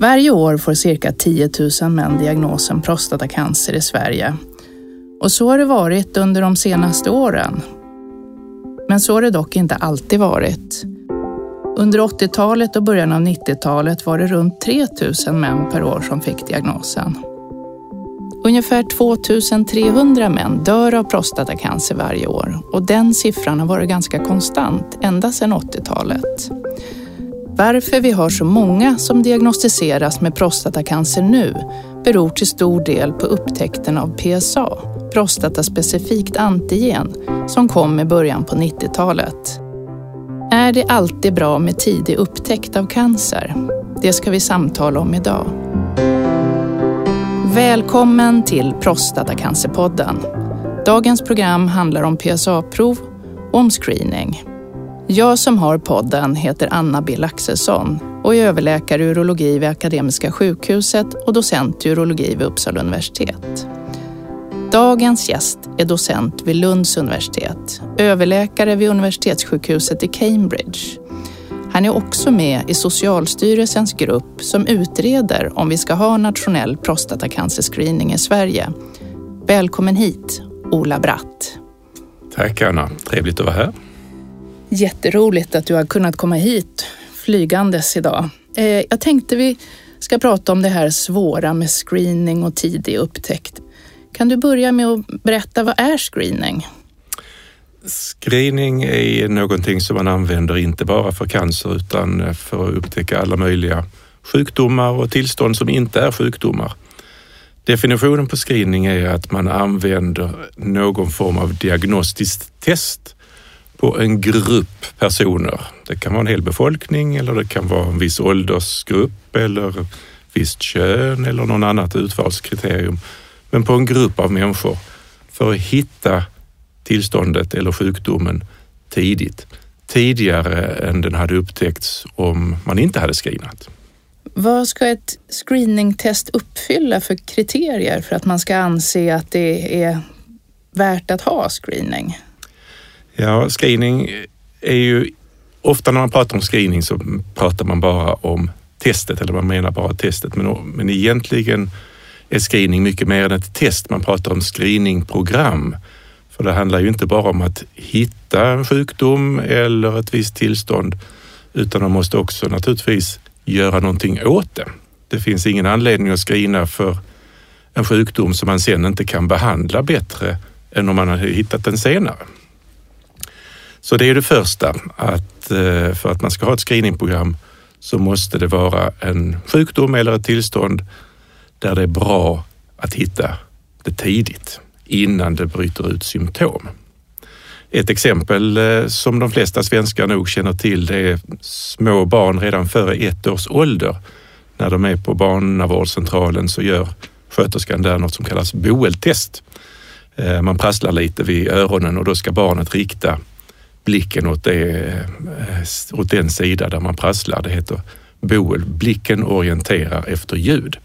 Varje år får cirka 10 000 män diagnosen prostatacancer i Sverige. Och så har det varit under de senaste åren. Men så har det dock inte alltid varit. Under 80-talet och början av 90-talet var det runt 3 000 män per år som fick diagnosen. Ungefär 2 300 män dör av prostatacancer varje år och den siffran har varit ganska konstant ända sedan 80-talet. Varför vi har så många som diagnostiseras med prostatacancer nu beror till stor del på upptäckten av PSA, prostataspecifikt antigen, som kom i början på 90-talet. Är det alltid bra med tidig upptäckt av cancer? Det ska vi samtala om idag. Välkommen till Prostatacancerpodden. Dagens program handlar om PSA-prov och om screening. Jag som har podden heter Anna Bill Axelsson och är överläkare i urologi vid Akademiska sjukhuset och docent i urologi vid Uppsala universitet. Dagens gäst är docent vid Lunds universitet, överläkare vid universitetssjukhuset i Cambridge. Han är också med i Socialstyrelsens grupp som utreder om vi ska ha nationell prostatacancerscreening i Sverige. Välkommen hit, Ola Bratt. Tack Anna, trevligt att vara här. Jätteroligt att du har kunnat komma hit flygandes idag. Eh, jag tänkte vi ska prata om det här svåra med screening och tidig upptäckt. Kan du börja med att berätta, vad är screening? Screening är någonting som man använder inte bara för cancer utan för att upptäcka alla möjliga sjukdomar och tillstånd som inte är sjukdomar. Definitionen på screening är att man använder någon form av diagnostiskt test på en grupp personer. Det kan vara en hel befolkning eller det kan vara en viss åldersgrupp eller visst kön eller någon annat utvalskriterium. Men på en grupp av människor för att hitta tillståndet eller sjukdomen tidigt. Tidigare än den hade upptäckts om man inte hade screenat. Vad ska ett screeningtest uppfylla för kriterier för att man ska anse att det är värt att ha screening? Ja, screening är ju ofta när man pratar om screening så pratar man bara om testet eller man menar bara testet. Men, men egentligen är screening mycket mer än ett test. Man pratar om screeningprogram. För det handlar ju inte bara om att hitta en sjukdom eller ett visst tillstånd utan man måste också naturligtvis göra någonting åt det. Det finns ingen anledning att screena för en sjukdom som man sen inte kan behandla bättre än om man har hittat den senare. Så det är det första, att eh, för att man ska ha ett screeningprogram så måste det vara en sjukdom eller ett tillstånd där det är bra att hitta det tidigt innan det bryter ut symptom. Ett exempel eh, som de flesta svenskar nog känner till det är små barn redan före ett års ålder. När de är på barnavårdscentralen så gör sköterskan där något som kallas boeltest. Eh, man prasslar lite vid öronen och då ska barnet rikta blicken åt, det, eh, åt den sida där man prasslar. Det heter boel. Blicken orienterar efter ljud.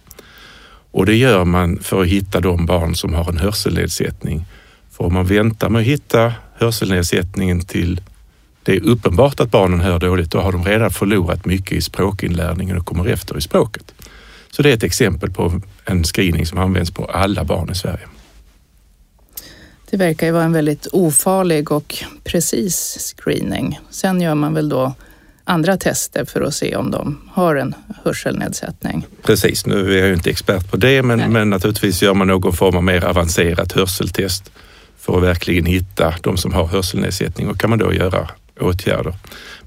Och det gör man för att hitta de barn som har en hörselnedsättning. För om man väntar med att hitta hörselnedsättningen till det är uppenbart att barnen hör dåligt, då har de redan förlorat mycket i språkinlärningen och kommer efter i språket. Så det är ett exempel på en screening som används på alla barn i Sverige. Det verkar ju vara en väldigt ofarlig och precis screening. Sen gör man väl då andra tester för att se om de har en hörselnedsättning. Precis, nu är jag ju inte expert på det men, men naturligtvis gör man någon form av mer avancerat hörseltest för att verkligen hitta de som har hörselnedsättning och kan man då göra åtgärder.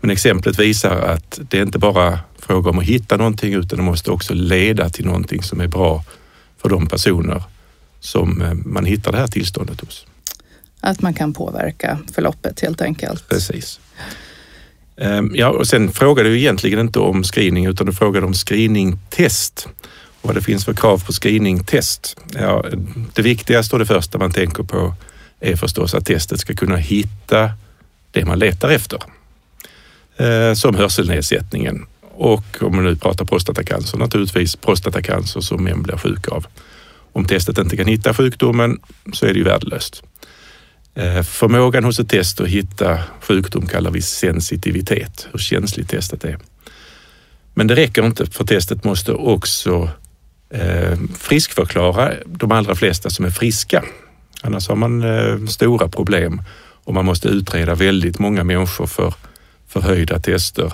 Men exemplet visar att det är inte bara fråga om att hitta någonting utan det måste också leda till någonting som är bra för de personer som eh, man hittar det här tillståndet hos. Att man kan påverka förloppet helt enkelt. Precis. Ehm, ja, och sen frågade du egentligen inte om screening utan du frågade om screeningtest och vad det finns för krav på screeningtest. Ja, det viktigaste och det första man tänker på är förstås att testet ska kunna hitta det man letar efter. Eh, som hörselnedsättningen och om man nu pratar prostatacancer, naturligtvis prostatacancer som män blir sjuka av. Om testet inte kan hitta sjukdomen så är det ju värdelöst. Eh, förmågan hos ett test att hitta sjukdom kallar vi sensitivitet, hur känsligt testet är. Men det räcker inte för testet måste också eh, friskförklara de allra flesta som är friska. Annars har man eh, stora problem och man måste utreda väldigt många människor för förhöjda tester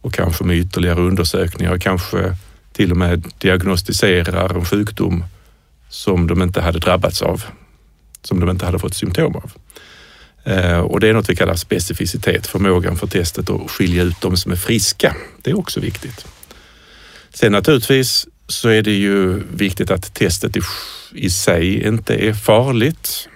och kanske med ytterligare undersökningar och kanske till och med diagnostiserar en sjukdom som de inte hade drabbats av, som de inte hade fått symptom av. Eh, och det är något vi kallar specificitet, förmågan för testet att skilja ut de som är friska. Det är också viktigt. Sen naturligtvis så är det ju viktigt att testet i sig inte är farligt.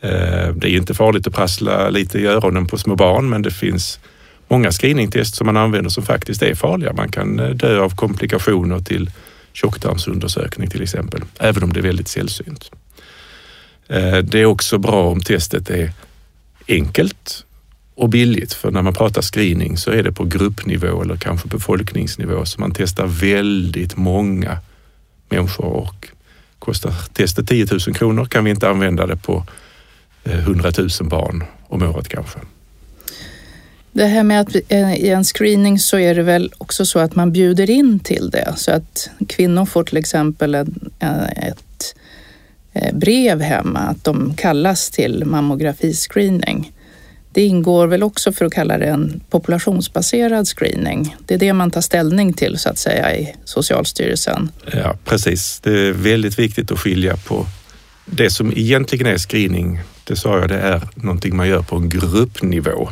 Eh, det är inte farligt att prassla lite i öronen på små barn, men det finns många screeningtest som man använder som faktiskt är farliga. Man kan eh, dö av komplikationer till tjocktarmsundersökning till exempel, även om det är väldigt sällsynt. Eh, det är också bra om testet är enkelt och billigt, för när man pratar screening så är det på gruppnivå eller kanske befolkningsnivå, så man testar väldigt många människor och kostar testet 10 000 kronor kan vi inte använda det på eh, 100 000 barn om året kanske. Det här med att eh, i en screening så är det väl också så att man bjuder in till det så att kvinnor får till exempel en, ett Eh, brev hemma att de kallas till mammografiscreening. Det ingår väl också för att kalla det en populationsbaserad screening. Det är det man tar ställning till så att säga i Socialstyrelsen. Ja, precis. Det är väldigt viktigt att skilja på det som egentligen är screening. Det sa jag, det är någonting man gör på en gruppnivå.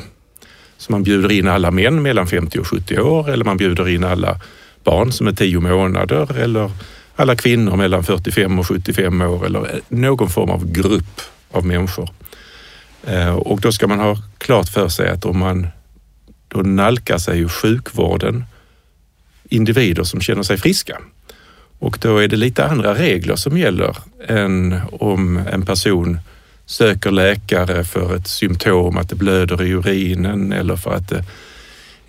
Så man bjuder in alla män mellan 50 och 70 år eller man bjuder in alla barn som är 10 månader eller alla kvinnor mellan 45 och 75 år eller eh, någon form av grupp av människor. Eh, och då ska man ha klart för sig att om man då nalkar sig ju sjukvården individer som känner sig friska. Och då är det lite andra regler som gäller än om en person söker läkare för ett symptom, att det blöder i urinen eller för att det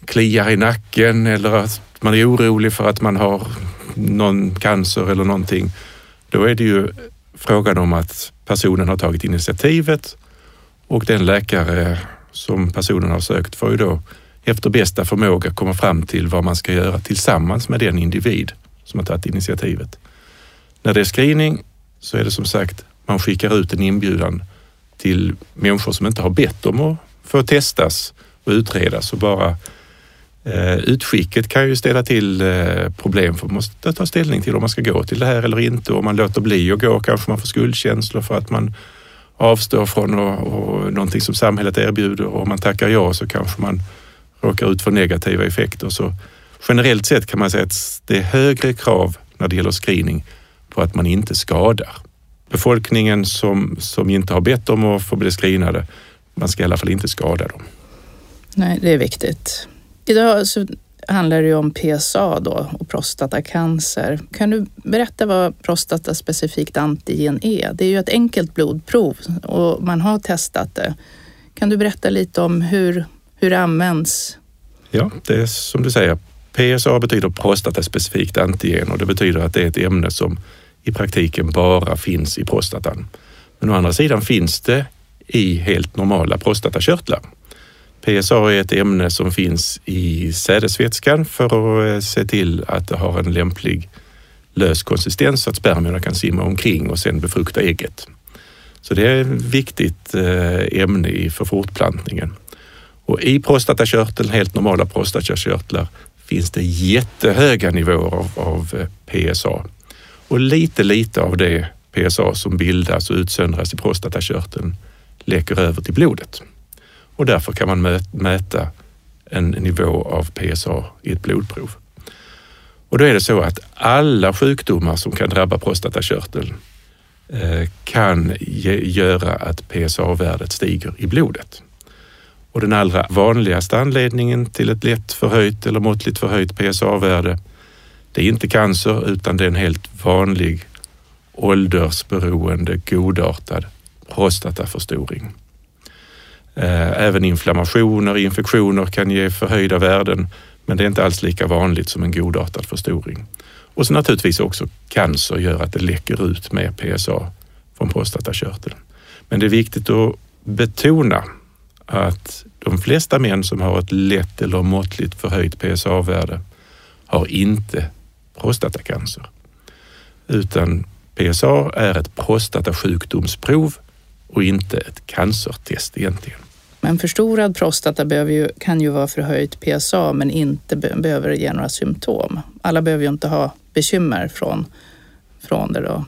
kliar i nacken eller att man är orolig för att man har någon cancer eller någonting. Då är det ju frågan om att personen har tagit initiativet och den läkare som personen har sökt får ju då efter bästa förmåga komma fram till vad man ska göra tillsammans med den individ som har tagit initiativet. När det är screening så är det som sagt man skickar ut en inbjudan till människor som inte har bett om att få testas och utredas och bara Eh, utskicket kan ju ställa till eh, problem för man måste ta ställning till om man ska gå till det här eller inte. Om man låter bli att gå kanske man får skuldkänslor för att man avstår från och, och någonting som samhället erbjuder och om man tackar ja så kanske man råkar ut för negativa effekter. Så generellt sett kan man säga att det är högre krav när det gäller screening på att man inte skadar befolkningen som, som inte har bett om att få bli screenade, man ska i alla fall inte skada dem. Nej, det är viktigt. Idag så handlar det ju om PSA då och prostatacancer. Kan du berätta vad prostataspecifikt antigen är? Det är ju ett enkelt blodprov och man har testat det. Kan du berätta lite om hur, hur det används? Ja, det är som du säger. PSA betyder prostataspecifikt antigen och det betyder att det är ett ämne som i praktiken bara finns i prostatan. Men å andra sidan finns det i helt normala prostatakörtlar. PSA är ett ämne som finns i sädesvätskan för att eh, se till att det har en lämplig lös konsistens så att spermierna kan simma omkring och sen befrukta ägget. Så det är ett viktigt eh, ämne för fortplantningen. Och i prostatakörteln, helt normala prostatakörtlar, finns det jättehöga nivåer av, av eh, PSA. Och lite, lite av det PSA som bildas och utsöndras i prostatakörteln läcker över till blodet. Och därför kan man mäta en nivå av PSA i ett blodprov. Och då är det så att alla sjukdomar som kan drabba prostatakörteln eh, kan göra att PSA-värdet stiger i blodet. Och den allra vanligaste anledningen till ett lätt förhöjt eller måttligt förhöjt PSA-värde det är inte cancer utan det är en helt vanlig åldersberoende godartad prostataförstoring. Eh, även inflammationer, infektioner kan ge förhöjda värden, men det är inte alls lika vanligt som en godartad förstoring. Och så naturligtvis också cancer gör att det läcker ut mer PSA från prostatakörteln. Men det är viktigt att betona att de flesta män som har ett lätt eller måttligt förhöjt PSA-värde har inte prostatacancer. Utan PSA är ett prostatasjukdomsprov och inte ett cancertest egentligen. Men förstorad prostata behöver ju, kan ju vara förhöjt PSA men inte be, behöver ge några symptom. Alla behöver ju inte ha bekymmer från, från det. Då.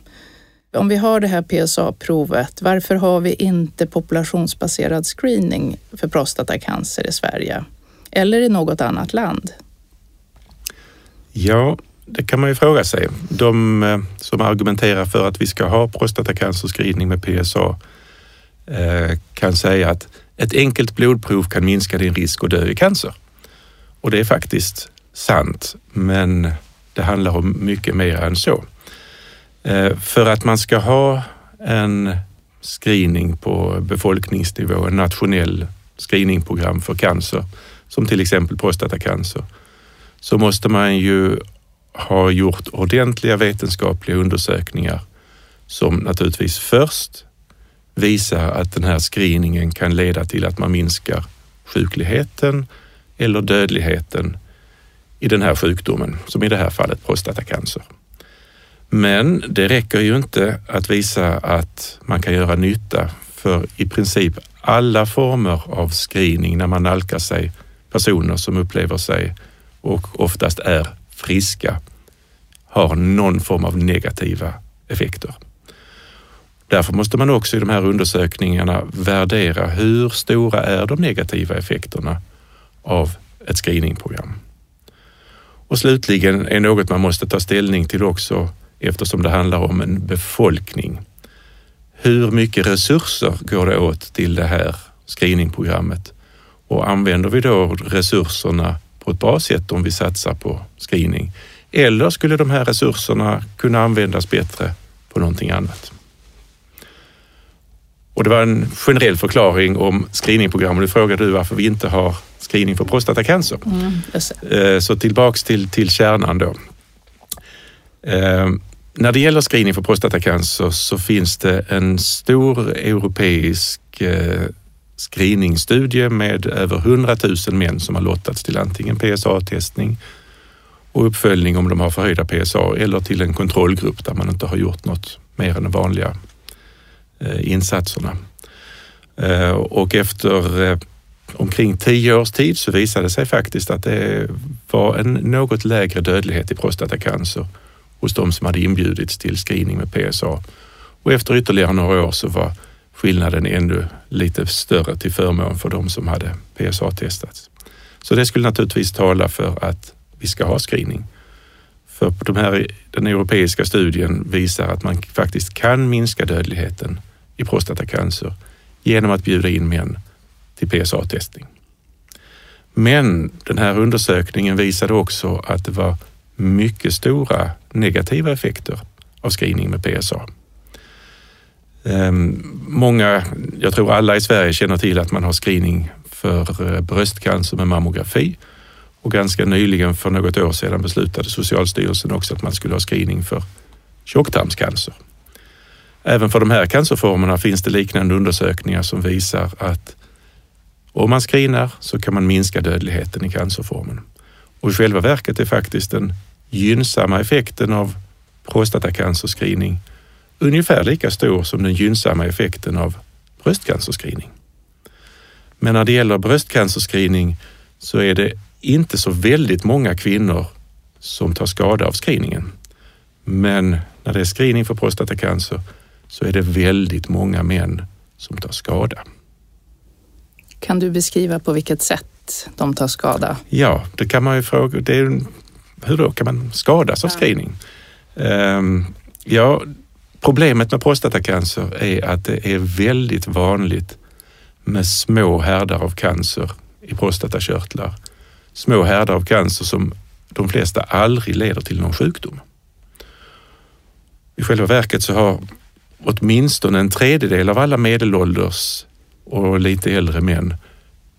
Om vi har det här PSA-provet, varför har vi inte populationsbaserad screening för prostatacancer i Sverige? Eller i något annat land? Ja, det kan man ju fråga sig. De eh, som argumenterar för att vi ska ha prostatacancerscreening med PSA eh, kan säga att ett enkelt blodprov kan minska din risk att dö i cancer. Och det är faktiskt sant, men det handlar om mycket mer än så. Eh, för att man ska ha en screening på befolkningsnivå, en nationell screeningprogram för cancer, som till exempel prostatacancer, så måste man ju ha gjort ordentliga vetenskapliga undersökningar som naturligtvis först visar att den här screeningen kan leda till att man minskar sjukligheten eller dödligheten i den här sjukdomen, som i det här fallet prostatacancer. Men det räcker ju inte att visa att man kan göra nytta för i princip alla former av screening när man nalkar sig personer som upplever sig och oftast är friska har någon form av negativa effekter. Därför måste man också i de här undersökningarna värdera hur stora är de negativa effekterna av ett screeningprogram. Och slutligen är något man måste ta ställning till också eftersom det handlar om en befolkning. Hur mycket resurser går det åt till det här screeningprogrammet? Och använder vi då resurserna på ett bra sätt om vi satsar på screening? Eller skulle de här resurserna kunna användas bättre på någonting annat? Och det var en generell förklaring om screeningprogram och nu frågar du varför vi inte har screening för prostatacancer. Mm, så tillbaks till, till kärnan då. Eh, när det gäller screening för prostatacancer så finns det en stor europeisk eh, screeningstudie med över 100 000 män som har lottats till antingen PSA-testning och uppföljning om de har förhöjda PSA eller till en kontrollgrupp där man inte har gjort något mer än de vanliga eh, Eh, insatserna. Eh, och efter eh, omkring tio års tid så visade det sig faktiskt att det var en något lägre dödlighet i prostatacancer hos de som hade inbjudits till screening med PSA. Och efter ytterligare några år så var skillnaden ännu lite större till förmån för de som hade PSA-testats. Så det skulle naturligtvis tala för att vi ska ha screening. För de här, den europeiska studien visar att man faktiskt kan minska dödligheten i prostatacancer genom att bjuda in män till PSA-testning. Men den här undersökningen visade också att det var mycket stora negativa effekter av screening med PSA. Ehm, många, jag tror alla i Sverige känner till att man har screening för eh, bröstcancer med mammografi och ganska nyligen, för något år sedan, beslutade Socialstyrelsen också att man skulle ha screening för tjocktarmscancer. Även för de här cancerformerna finns det liknande undersökningar som visar att om man screenar så kan man minska dödligheten i cancerformen. Och i själva verket är faktiskt den gynnsamma effekten av prostatacancerscreening ungefär lika stor som den gynnsamma effekten av bröstcancerscreening. Men när det gäller bröstcancerscreening så är det inte så väldigt många kvinnor som tar skada av screeningen. Men när det är screening för prostatacancer så är det väldigt många män som tar skada. Kan du beskriva på vilket sätt de tar skada? Ja, det kan man ju fråga. Det är, hur då kan man skadas av screening? Um, ja, problemet med prostatacancer är att det är väldigt vanligt med små härdar av cancer i prostatakörtlar. Små härdar av cancer som de flesta aldrig leder till någon sjukdom. I själva verket så har åtminstone en tredjedel av alla medelålders och lite äldre män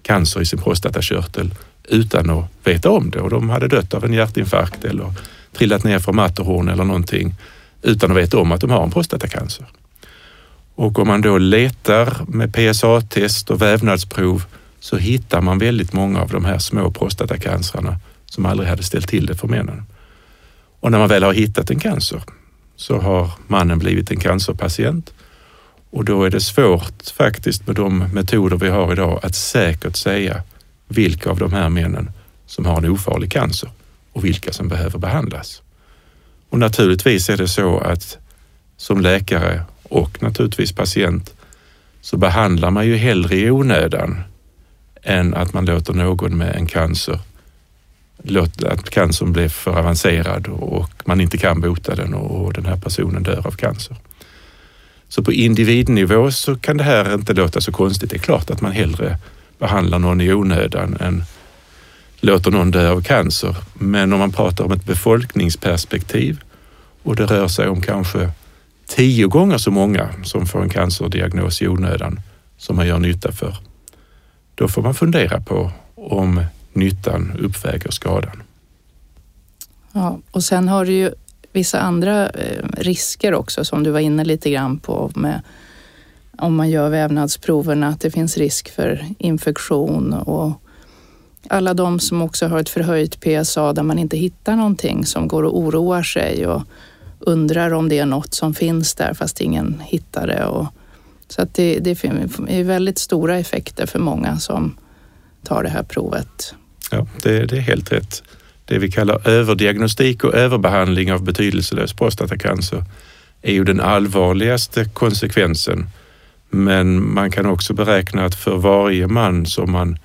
cancer i sin prostatakörtel utan att veta om det och de hade dött av en hjärtinfarkt eller trillat ner från Matterhorn eller någonting utan att veta om att de har en prostatacancer. Och om man då letar med PSA-test och vävnadsprov så hittar man väldigt många av de här små prostatacancerna som aldrig hade ställt till det för männen. Och när man väl har hittat en cancer så har mannen blivit en cancerpatient och då är det svårt faktiskt med de metoder vi har idag att säkert säga vilka av de här männen som har en ofarlig cancer och vilka som behöver behandlas. Och naturligtvis är det så att som läkare och naturligtvis patient så behandlar man ju hellre i onödan än att man låter någon med en cancer att cancern blir för avancerad och man inte kan bota den och den här personen dör av cancer. Så på individnivå så kan det här inte låta så konstigt. Det är klart att man hellre behandlar någon i onödan än låter någon dö av cancer. Men om man pratar om ett befolkningsperspektiv och det rör sig om kanske tio gånger så många som får en cancerdiagnos i onödan som man gör nytta för. Då får man fundera på om nyttan uppväger skadan. Ja, och sen har du ju vissa andra eh, risker också som du var inne lite grann på med om man gör vävnadsproverna, att det finns risk för infektion och alla de som också har ett förhöjt PSA där man inte hittar någonting som går och oroar sig och undrar om det är något som finns där fast ingen hittar det. Och, så att det, det är väldigt stora effekter för många som tar det här provet. Ja, det, det är helt rätt. Det vi kallar överdiagnostik och överbehandling av betydelselös prostatacancer är ju den allvarligaste konsekvensen. Men man kan också beräkna att för varje man som man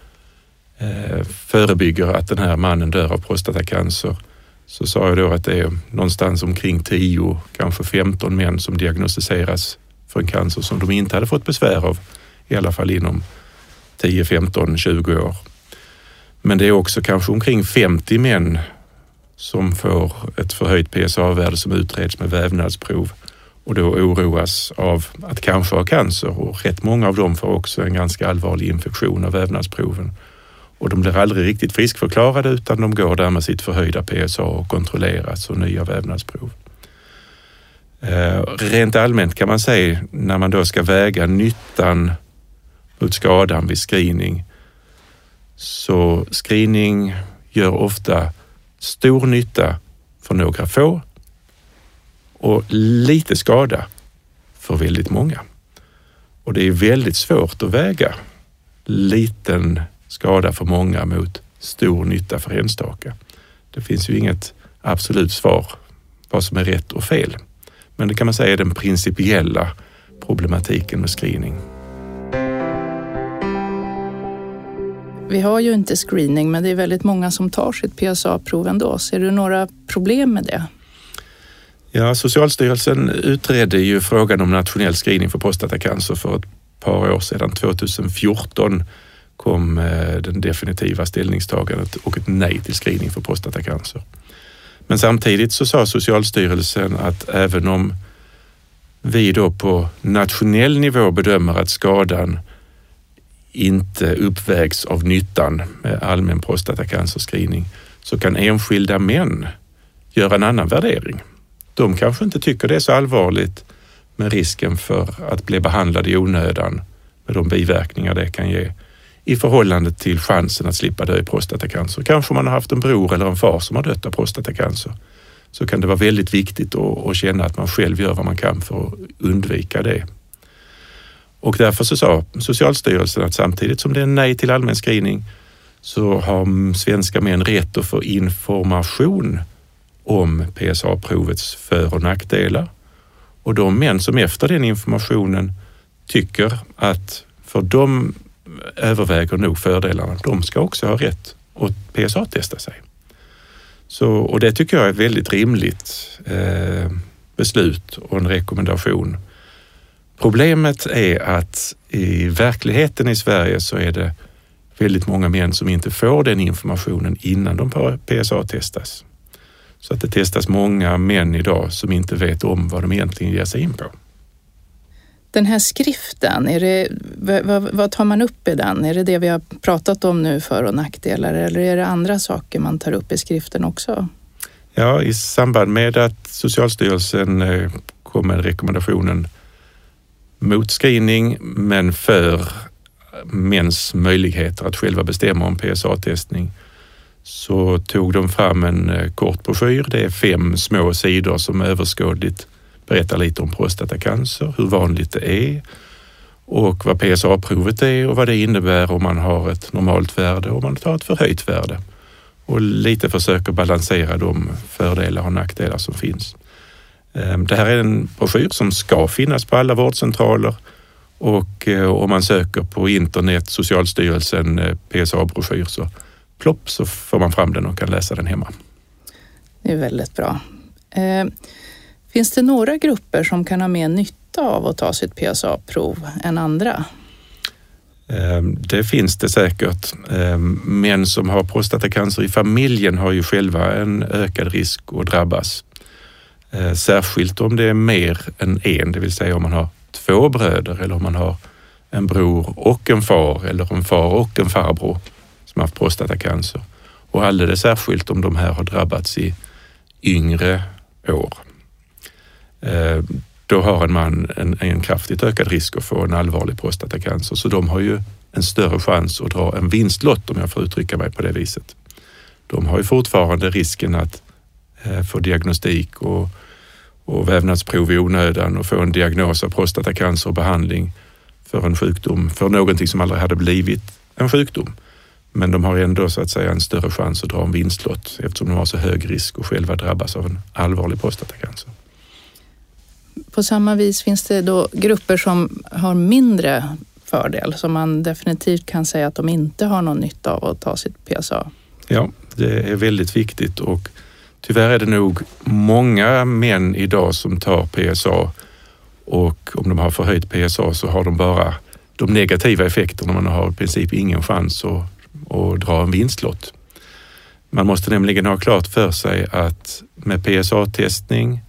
eh, förebygger att den här mannen dör av prostatacancer så sa jag då att det är någonstans omkring 10, kanske 15 män som diagnostiseras för en cancer som de inte hade fått besvär av, i alla fall inom 10, 15, 20 år. Men det är också kanske omkring 50 män som får ett förhöjt PSA-värde som utreds med vävnadsprov och då oroas av att kanske ha cancer och rätt många av dem får också en ganska allvarlig infektion av vävnadsproven. Och de blir aldrig riktigt friskförklarade utan de går där med sitt förhöjda PSA och kontrolleras och nya vävnadsprov. Eh, rent allmänt kan man säga när man då ska väga nyttan mot skadan vid screening så screening gör ofta stor nytta för några få och lite skada för väldigt många. Och det är väldigt svårt att väga liten skada för många mot stor nytta för enstaka. Det finns ju inget absolut svar vad som är rätt och fel. Men det kan man säga är den principiella problematiken med screening. Vi har ju inte screening, men det är väldigt många som tar sitt PSA-prov ändå. Ser du några problem med det? Ja, Socialstyrelsen utredde ju frågan om nationell screening för prostatacancer för ett par år sedan. 2014 kom eh, den det definitiva ställningstagandet och ett nej till screening för prostatacancer. Men samtidigt så sa Socialstyrelsen att även om vi då på nationell nivå bedömer att skadan inte uppvägs av nyttan med allmän prostatacancerscreening så kan enskilda män göra en annan värdering. De kanske inte tycker det är så allvarligt med risken för att bli behandlad i onödan med de biverkningar det kan ge i förhållande till chansen att slippa dö i prostatacancer. Kanske man har haft en bror eller en far som har dött av prostatacancer. Så kan det vara väldigt viktigt att, känna att man själv gör vad man kan för att undvika det. Och därför så sa Socialstyrelsen att samtidigt som det är nej till allmän screening så har svenska män rätt att få information om PSA-provets för och nackdelar. Och de män som efter den informationen tycker att för de överväger nog fördelarna, de ska också ha rätt att PSA-testa sig. Så, och det tycker jag är ett väldigt rimligt eh, beslut och en rekommendation Problemet är att i verkligheten i Sverige så är det väldigt många män som inte får den informationen innan de PSA-testas. Så att det testas många män idag som inte vet om vad de egentligen ger sig in på. Den här skriften, är det, vad, vad, tar man upp i den? Är det det vi har pratat om nu, för och nackdelar, eller är det andra saker man tar upp i skriften också? Ja, i samband med att Socialstyrelsen eh, kom med rekommendationen mot screening men för mäns möjligheter att själva bestämma om PSA-testning så tog de fram en eh, kort broschyr. Det är fem små sidor som överskådligt berättar lite om prostatacancer, hur vanligt det är och vad PSA-provet är och vad det innebär om man har ett normalt värde och om man tar ett förhöjt värde. Och lite försöker balansera de fördelar och nackdelar som finns. Ehm, det här är en broschyr som ska finnas på alla vårdcentraler och eh, om man söker på internet Socialstyrelsen eh, PSA-broschyr så plopp så får man fram den och kan läsa den hemma. Det är väldigt bra. Eh, finns det några grupper som kan ha mer nytta av att ta sitt PSA-prov än andra? Eh, det finns det säkert. Män som har prostatacancer i familjen har ju själva en ökad risk att drabbas. Eh, särskilt om det är mer än en, det vill säga om man har två bröder eller om man har en bror och en far eller en far och en farbror som haft prostatacancer. Och alldeles särskilt om de här har drabbats i yngre år. Eh, då har en man en, en kraftigt ökad risk att få en allvarlig prostatacancer. Så de har ju en större chans att dra en vinstlott om jag får uttrycka mig på det viset. De har ju fortfarande risken att få diagnostik och, och vävnadsprov i onödan och få en diagnos av prostatacancer och behandling för en sjukdom, för någonting som aldrig hade blivit en sjukdom. Men de har ändå så att säga en större chans att dra en vinstlott eftersom de har så hög risk att själva drabbas av en allvarlig prostatacancer. På samma vis finns det då grupper som har mindre fördel, som man definitivt kan säga att de inte har någon nytta av att ta sitt PSA. Ja, det är väldigt viktigt och tyvärr är det nog många män idag som tar PSA och om de har förhöjt PSA så har de bara de negativa effekterna. Man har i princip ingen chans att att dra en vinstlott. Man måste nämligen ha klart för sig att med PSA-testning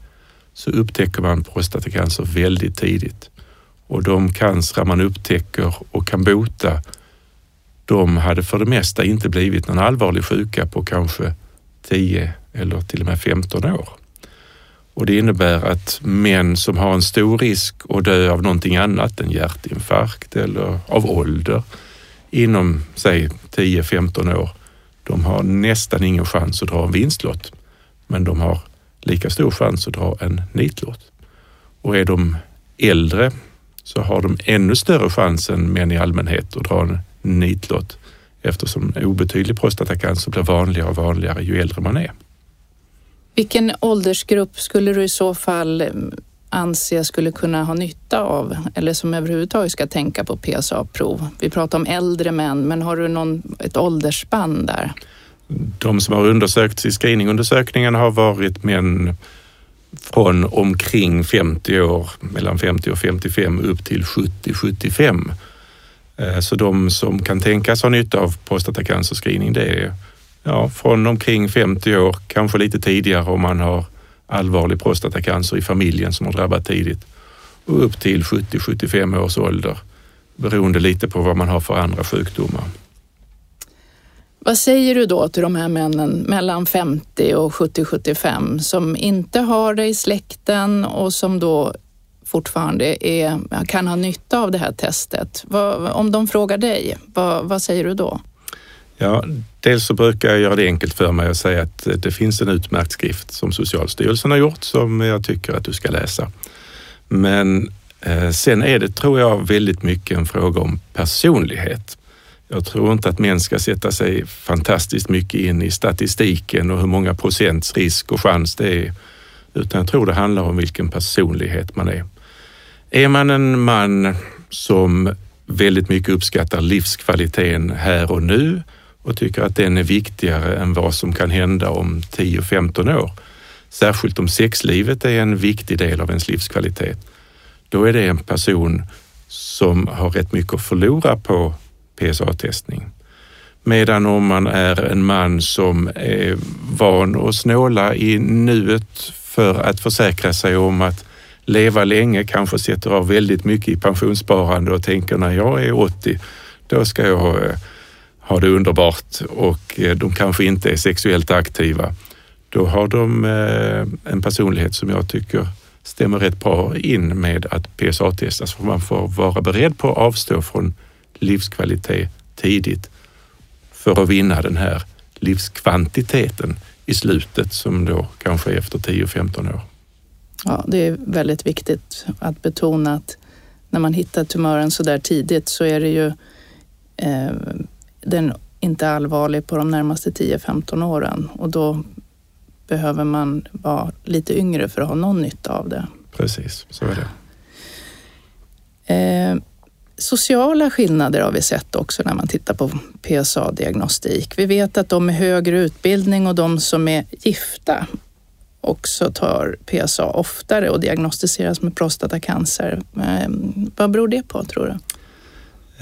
så upptäcker man prostatacancer väldigt tidigt och de cancer man upptäcker och kan bota, de hade för det mesta inte blivit någon allvarlig sjuka på kanske 10 eller till och med 15 år. Och det innebär att män som har en stor risk att dö av någonting annat, en hjärtinfarkt eller av ålder, inom säg 10-15 år, de har nästan ingen chans att dra en vinstlott, men de har lika stor chans att dra en nitlott. Och är de äldre så har de ännu större chans än män i allmänhet att dra en nitlott eftersom obetydlig prostatacancer blir vanligare och vanligare ju äldre man är. Vilken åldersgrupp skulle du i så fall anser skulle kunna ha nytta av eller som överhuvudtaget ska tänka på PSA-prov? Vi pratar om äldre män, men har du någon, ett åldersspann där? De som har undersökts i screeningundersökningen har varit män från omkring 50 år, mellan 50 och 55 upp till 70-75. Eh, så de som kan tänkas ha nytta av prostatacancerscreening det är ja, från omkring 50 år, kanske lite tidigare om man har allvarlig prostatacancer i familjen som har drabbat tidigt och upp till 70-75 års ålder beroende lite på vad man har för andra sjukdomar. Vad säger du då till de här männen mellan 50 och 70-75 som inte har det i släkten och som då fortfarande är, kan ha nytta av det här testet? Vad, om de frågar dig, vad, vad säger du då? Ja, dels så brukar jag göra det enkelt för mig och säga att det finns en utmärkt skrift som Socialstyrelsen har gjort som jag tycker att du ska läsa. Men eh, sen är det, tror jag, väldigt mycket en fråga om personlighet. Jag tror inte att män ska sätta sig fantastiskt mycket in i statistiken och hur många procents risk och chans det är, utan jag tror det handlar om vilken personlighet man är. Är man en man som väldigt mycket uppskattar livskvaliteten här och nu och tycker att den är viktigare än vad som kan hända om 10-15 år. Särskilt om sexlivet är en viktig del av ens livskvalitet. Då är det en person som har rätt mycket att förlora på PSA-testning. Medan om man är en man som är van att snåla i nuet för att försäkra sig om att leva länge, kanske sätter av väldigt mycket i pensionssparande och tänker när jag är 80, då ska jag ha eh, det underbart och eh, de kanske inte är sexuellt aktiva. Då har de eh, en personlighet som jag tycker stämmer rätt bra in med att PSA-testas. Alltså för man får vara beredd på att avstå från livskvalitet tidigt för att vinna den här livskvantiteten i slutet som då kanske är efter 10-15 år. Ja, det är väldigt viktigt att betona att när man hittar tumören så där tidigt så är det ju eh, den inte allvarlig på de närmaste 10-15 åren och då behöver man vara lite yngre för att ha någon nytta av det. Precis, så är det. Eh, sociala skillnader har vi sett också när man tittar på PSA-diagnostik. Vi vet att de med högre utbildning och de som är gifta också tar PSA oftare och diagnostiseras med prostatacancer. Ehm, vad beror det på tror du?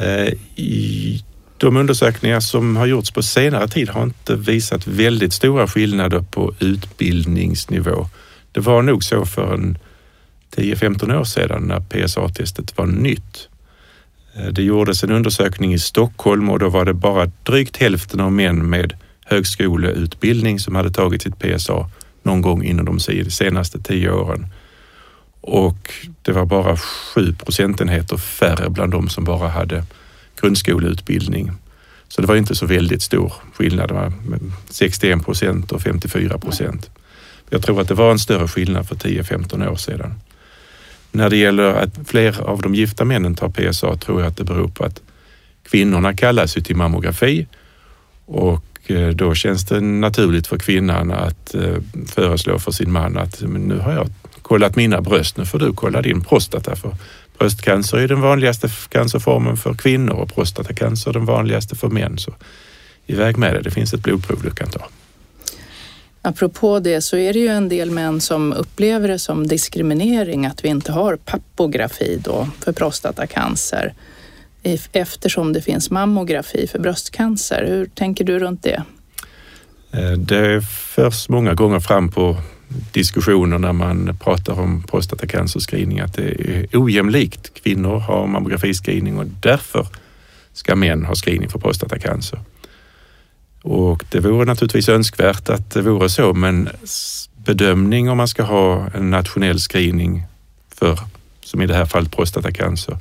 Eh, I de undersökningar som har gjorts på senare tid har inte visat väldigt stora skillnader på utbildningsnivå. Det var nog så för en 10-15 år sedan när PSA-testet var nytt. Eh, det gjordes en undersökning i Stockholm och då var det bara drygt hälften av män med högskoleutbildning som hade tagit sitt PSA någon gång inom de senaste tio åren. Och det var bara sju procentenheter färre bland de som bara hade grundskoleutbildning. Så det var inte så väldigt stor skillnad. Det var 61 procent och 54 procent. Jag tror att det var en större skillnad för 10-15 år sedan. När det gäller att fler av de gifta männen tar PSA tror jag att det beror på att kvinnorna kallas ju till mammografi och Eh, då känns det naturligt för kvinnan att eh, föreslå för sin man att nu har jag kollat mina bröst, nu får du kolla din prostata för bröstcancer är den vanligaste cancerformen för kvinnor och prostatacancer den vanligaste för män. Så iväg med det, det finns ett blodprov du kan ta. Apropå det så är det ju en del män som upplever det som diskriminering att vi inte har pappografi då för prostatacancer eftersom det finns mammografi för bröstcancer. Hur tänker du runt det? Eh, det förs många gånger fram på diskussioner när man pratar om prostatacancerscreening att det är ojämlikt. Kvinnor har mammografiscreening och därför ska män ha screening för prostatacancer. Och det vore naturligtvis önskvärt att det vore så, men bedömning om man ska ha en nationell screening för, som i det här fallet prostatacancer,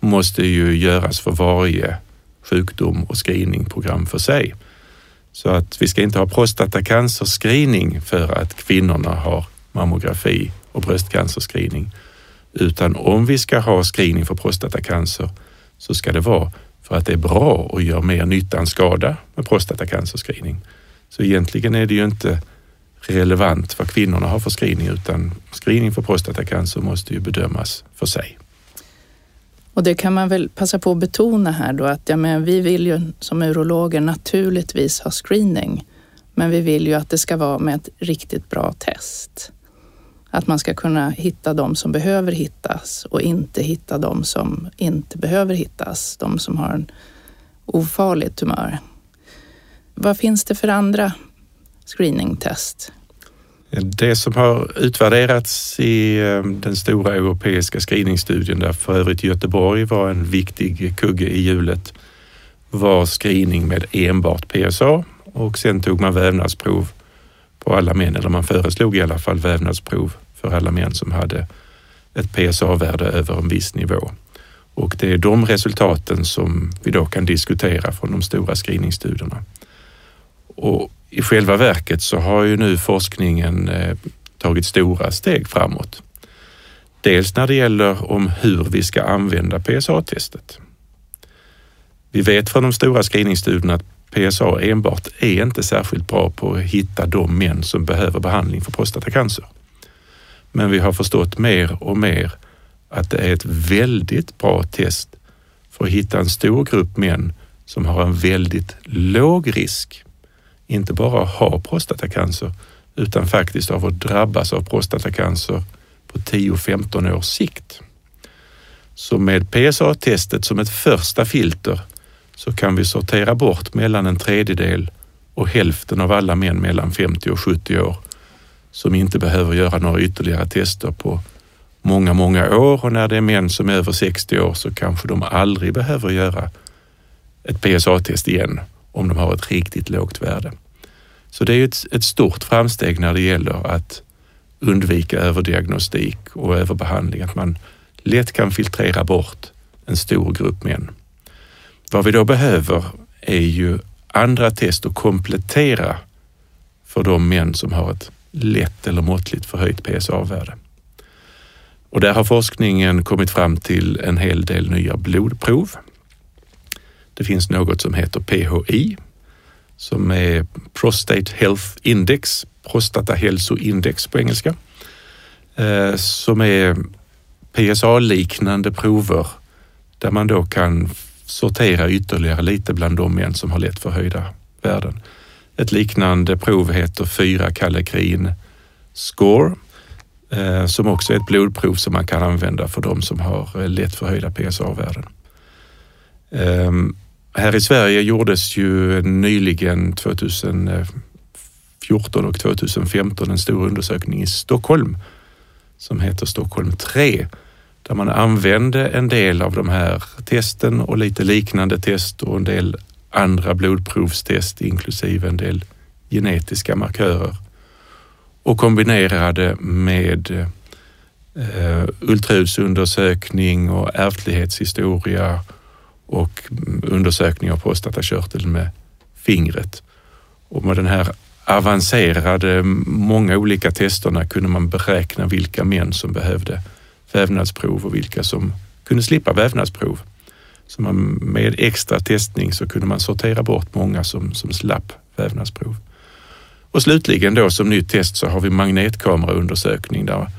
måste ju göras för varje sjukdom och screeningprogram för sig. Så att vi ska inte ha prostatacancerscreening för att kvinnorna har mammografi och bröstcancerscreening. Utan om vi ska ha screening för prostatacancer så ska det vara för att det är bra och gör mer nytta än skada med prostatacancerscreening. Så egentligen är det ju inte relevant vad kvinnorna har för screening utan screening för prostatacancer måste ju bedömas för sig. Och det kan man väl passa på att betona här då att ja, men vi vill ju som urologer naturligtvis ha screening. Men vi vill ju att det ska vara med ett riktigt bra test. Att man ska kunna hitta de som behöver hittas och inte hitta de som inte behöver hittas. De som har en ofarlig tumör. Vad finns det för andra screeningtest? Det som har utvärderats i eh, den stora europeiska screeningstudien där för övrigt Göteborg var en viktig kugge i hjulet var screening med enbart PSA och sen tog man vävnadsprov på alla män, eller man föreslog i alla fall vävnadsprov för alla män som hade ett PSA-värde över en viss nivå. Och det är de resultaten som vi då kan diskutera från de stora screeningstudierna. Och i själva verket så har ju nu forskningen eh, tagit stora steg framåt. Dels när det gäller om hur vi ska använda PSA-testet. Vi vet från de stora screeningstudierna att PSA enbart är inte särskilt bra på att hitta de män som behöver behandling för prostatacancer. Men vi har förstått mer och mer att det är ett väldigt bra test för att hitta en stor grupp män som har en väldigt låg risk inte bara har prostatacancer utan faktiskt av att drabbas av prostatacancer på 10-15 års sikt. Så med PSA-testet som ett första filter så kan vi sortera bort mellan en tredjedel och hälften av alla män mellan 50 och 70 år som inte behöver göra några ytterligare tester på många, många år och när det är män som är över 60 år så kanske de aldrig behöver göra ett PSA-test igen om de har ett riktigt lågt värde. Så det är ett, ett stort framsteg när det gäller att undvika överdiagnostik och överbehandling, att man lätt kan filtrera bort en stor grupp män. Vad vi då behöver är ju andra test och komplettera för de män som har ett lätt eller måttligt förhöjt PSA-värde. Och där har forskningen kommit fram till en hel del nya blodprov. Det finns något som heter PHI som är Prostate Health Index, prostatahälsoindex på engelska, eh, som är PSA-liknande prover där man då kan sortera ytterligare lite bland de män som har lätt förhöjda värden. Ett liknande prov heter 4 kalekrin score eh, som också är ett blodprov som man kan använda för de som har eh, lätt förhöjda PSA-värden. Ehm, här i Sverige gjordes ju nyligen 2014 och 2015 en stor undersökning i Stockholm som heter Stockholm 3 där man använde en del av de här testen och lite liknande test och en del andra blodprovstest inklusive en del genetiska markörer och kombinerade med eh, ultraljudsundersökning och ärftlighetshistoria och undersökning av prostatakörteln med fingret. Och med den här avancerade, många olika testerna kunde man beräkna vilka män som behövde vävnadsprov och vilka som kunde slippa vävnadsprov. Så man, med extra testning så kunde man sortera bort många som, som slapp vävnadsprov. Och slutligen då som nytt test så har vi magnetkameraundersökning där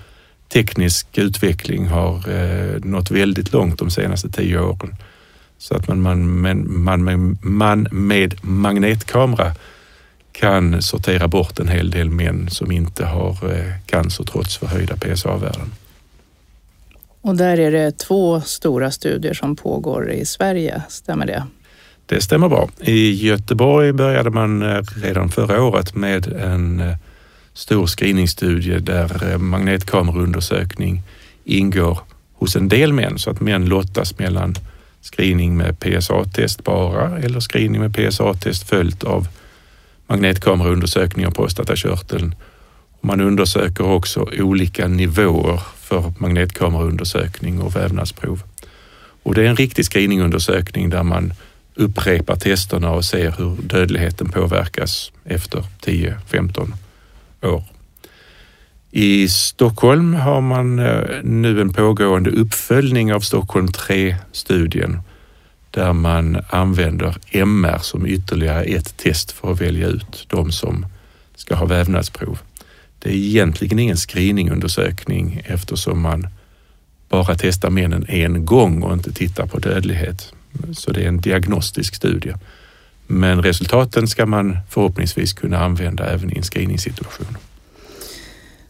teknisk utveckling har eh, nått väldigt långt de senaste tio åren. Så att man, man, man, man, man med magnetkamera kan sortera bort en hel del män som inte har eh, cancer trots förhöjda PSA-värden. Och där är det två stora studier som pågår i Sverige, stämmer det? Det stämmer bra. I Göteborg började man eh, redan förra året med en eh, stor screeningstudie där magnetkameraundersökning ingår hos en del män så att män lottas mellan screening med PSA-test bara eller screening med PSA-test följt av magnetkameraundersökning av prostatakörteln. Man undersöker också olika nivåer för magnetkameraundersökning och vävnadsprov. Och det är en riktig screeningundersökning där man upprepar testerna och ser hur dödligheten påverkas efter 10-15 år. I Stockholm har man eh, nu en pågående uppföljning av Stockholm 3-studien där man använder MR som ytterligare ett test för att välja ut de som ska ha vävnadsprov. Det är egentligen ingen screeningundersökning eftersom man bara testar männen en gång och inte tittar på dödlighet. Så det är en diagnostisk studie. Men resultaten ska man förhoppningsvis kunna använda även i en screeningssituation.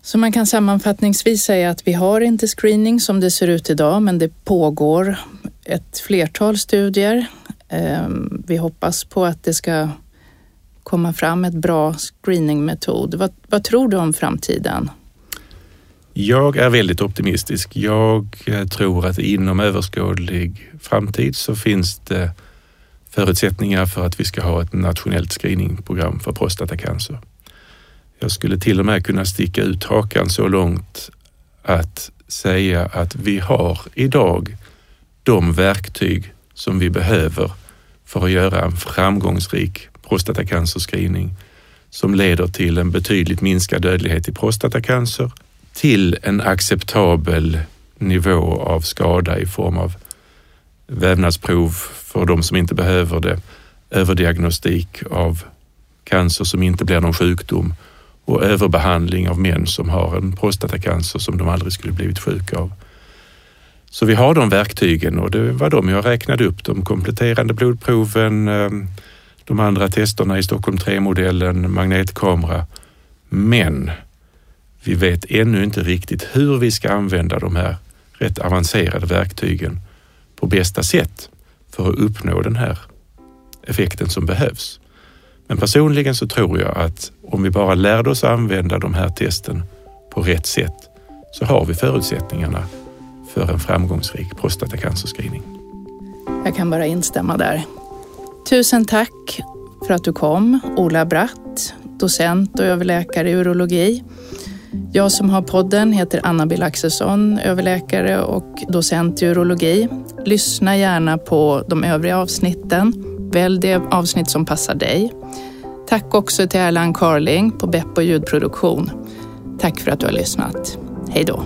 Så man kan sammanfattningsvis säga att vi har inte screening som det ser ut idag, men det pågår ett flertal studier. Ehm, vi hoppas på att det ska komma fram ett bra screeningmetod. Vad, vad tror du om framtiden? Jag är väldigt optimistisk. Jag eh, tror att inom överskådlig framtid så finns det förutsättningar för att vi ska ha ett nationellt screeningprogram för prostatacancer. Jag skulle till och med kunna sticka ut hakan så långt att säga att vi har idag de verktyg som vi behöver för att göra en framgångsrik prostatacancerscreening som leder till en betydligt minskad dödlighet i prostatacancer till en acceptabel nivå av skada i form av vävnadsprov för de som inte behöver det, överdiagnostik av cancer som inte blir någon sjukdom och överbehandling av män som har en prostatacancer som de aldrig skulle blivit sjuka av. Så vi har de verktygen och det var de jag räknade upp, de kompletterande blodproven, ehm, de andra testerna i Stockholm 3-modellen, magnetkamera. Men vi vet ännu inte riktigt hur vi ska använda de här rätt avancerade verktygen på bästa sätt för att uppnå den här effekten som behövs. Men personligen så tror jag att om vi bara lärde oss använda de här testen på rätt sätt så har vi förutsättningarna för en framgångsrik prostatacancerscreening. Jag kan bara instämma där. Tusen tack för att du kom, Ola Bratt, docent och överläkare i urologi. Jag som har podden heter Anna-Bill Axelsson, överläkare och docent i urologi. Lyssna gärna på de övriga avsnitten Välj det avsnitt som passar dig. Tack också till Erland Carling på Beppo ljudproduktion. Tack för att du har lyssnat. Hej då.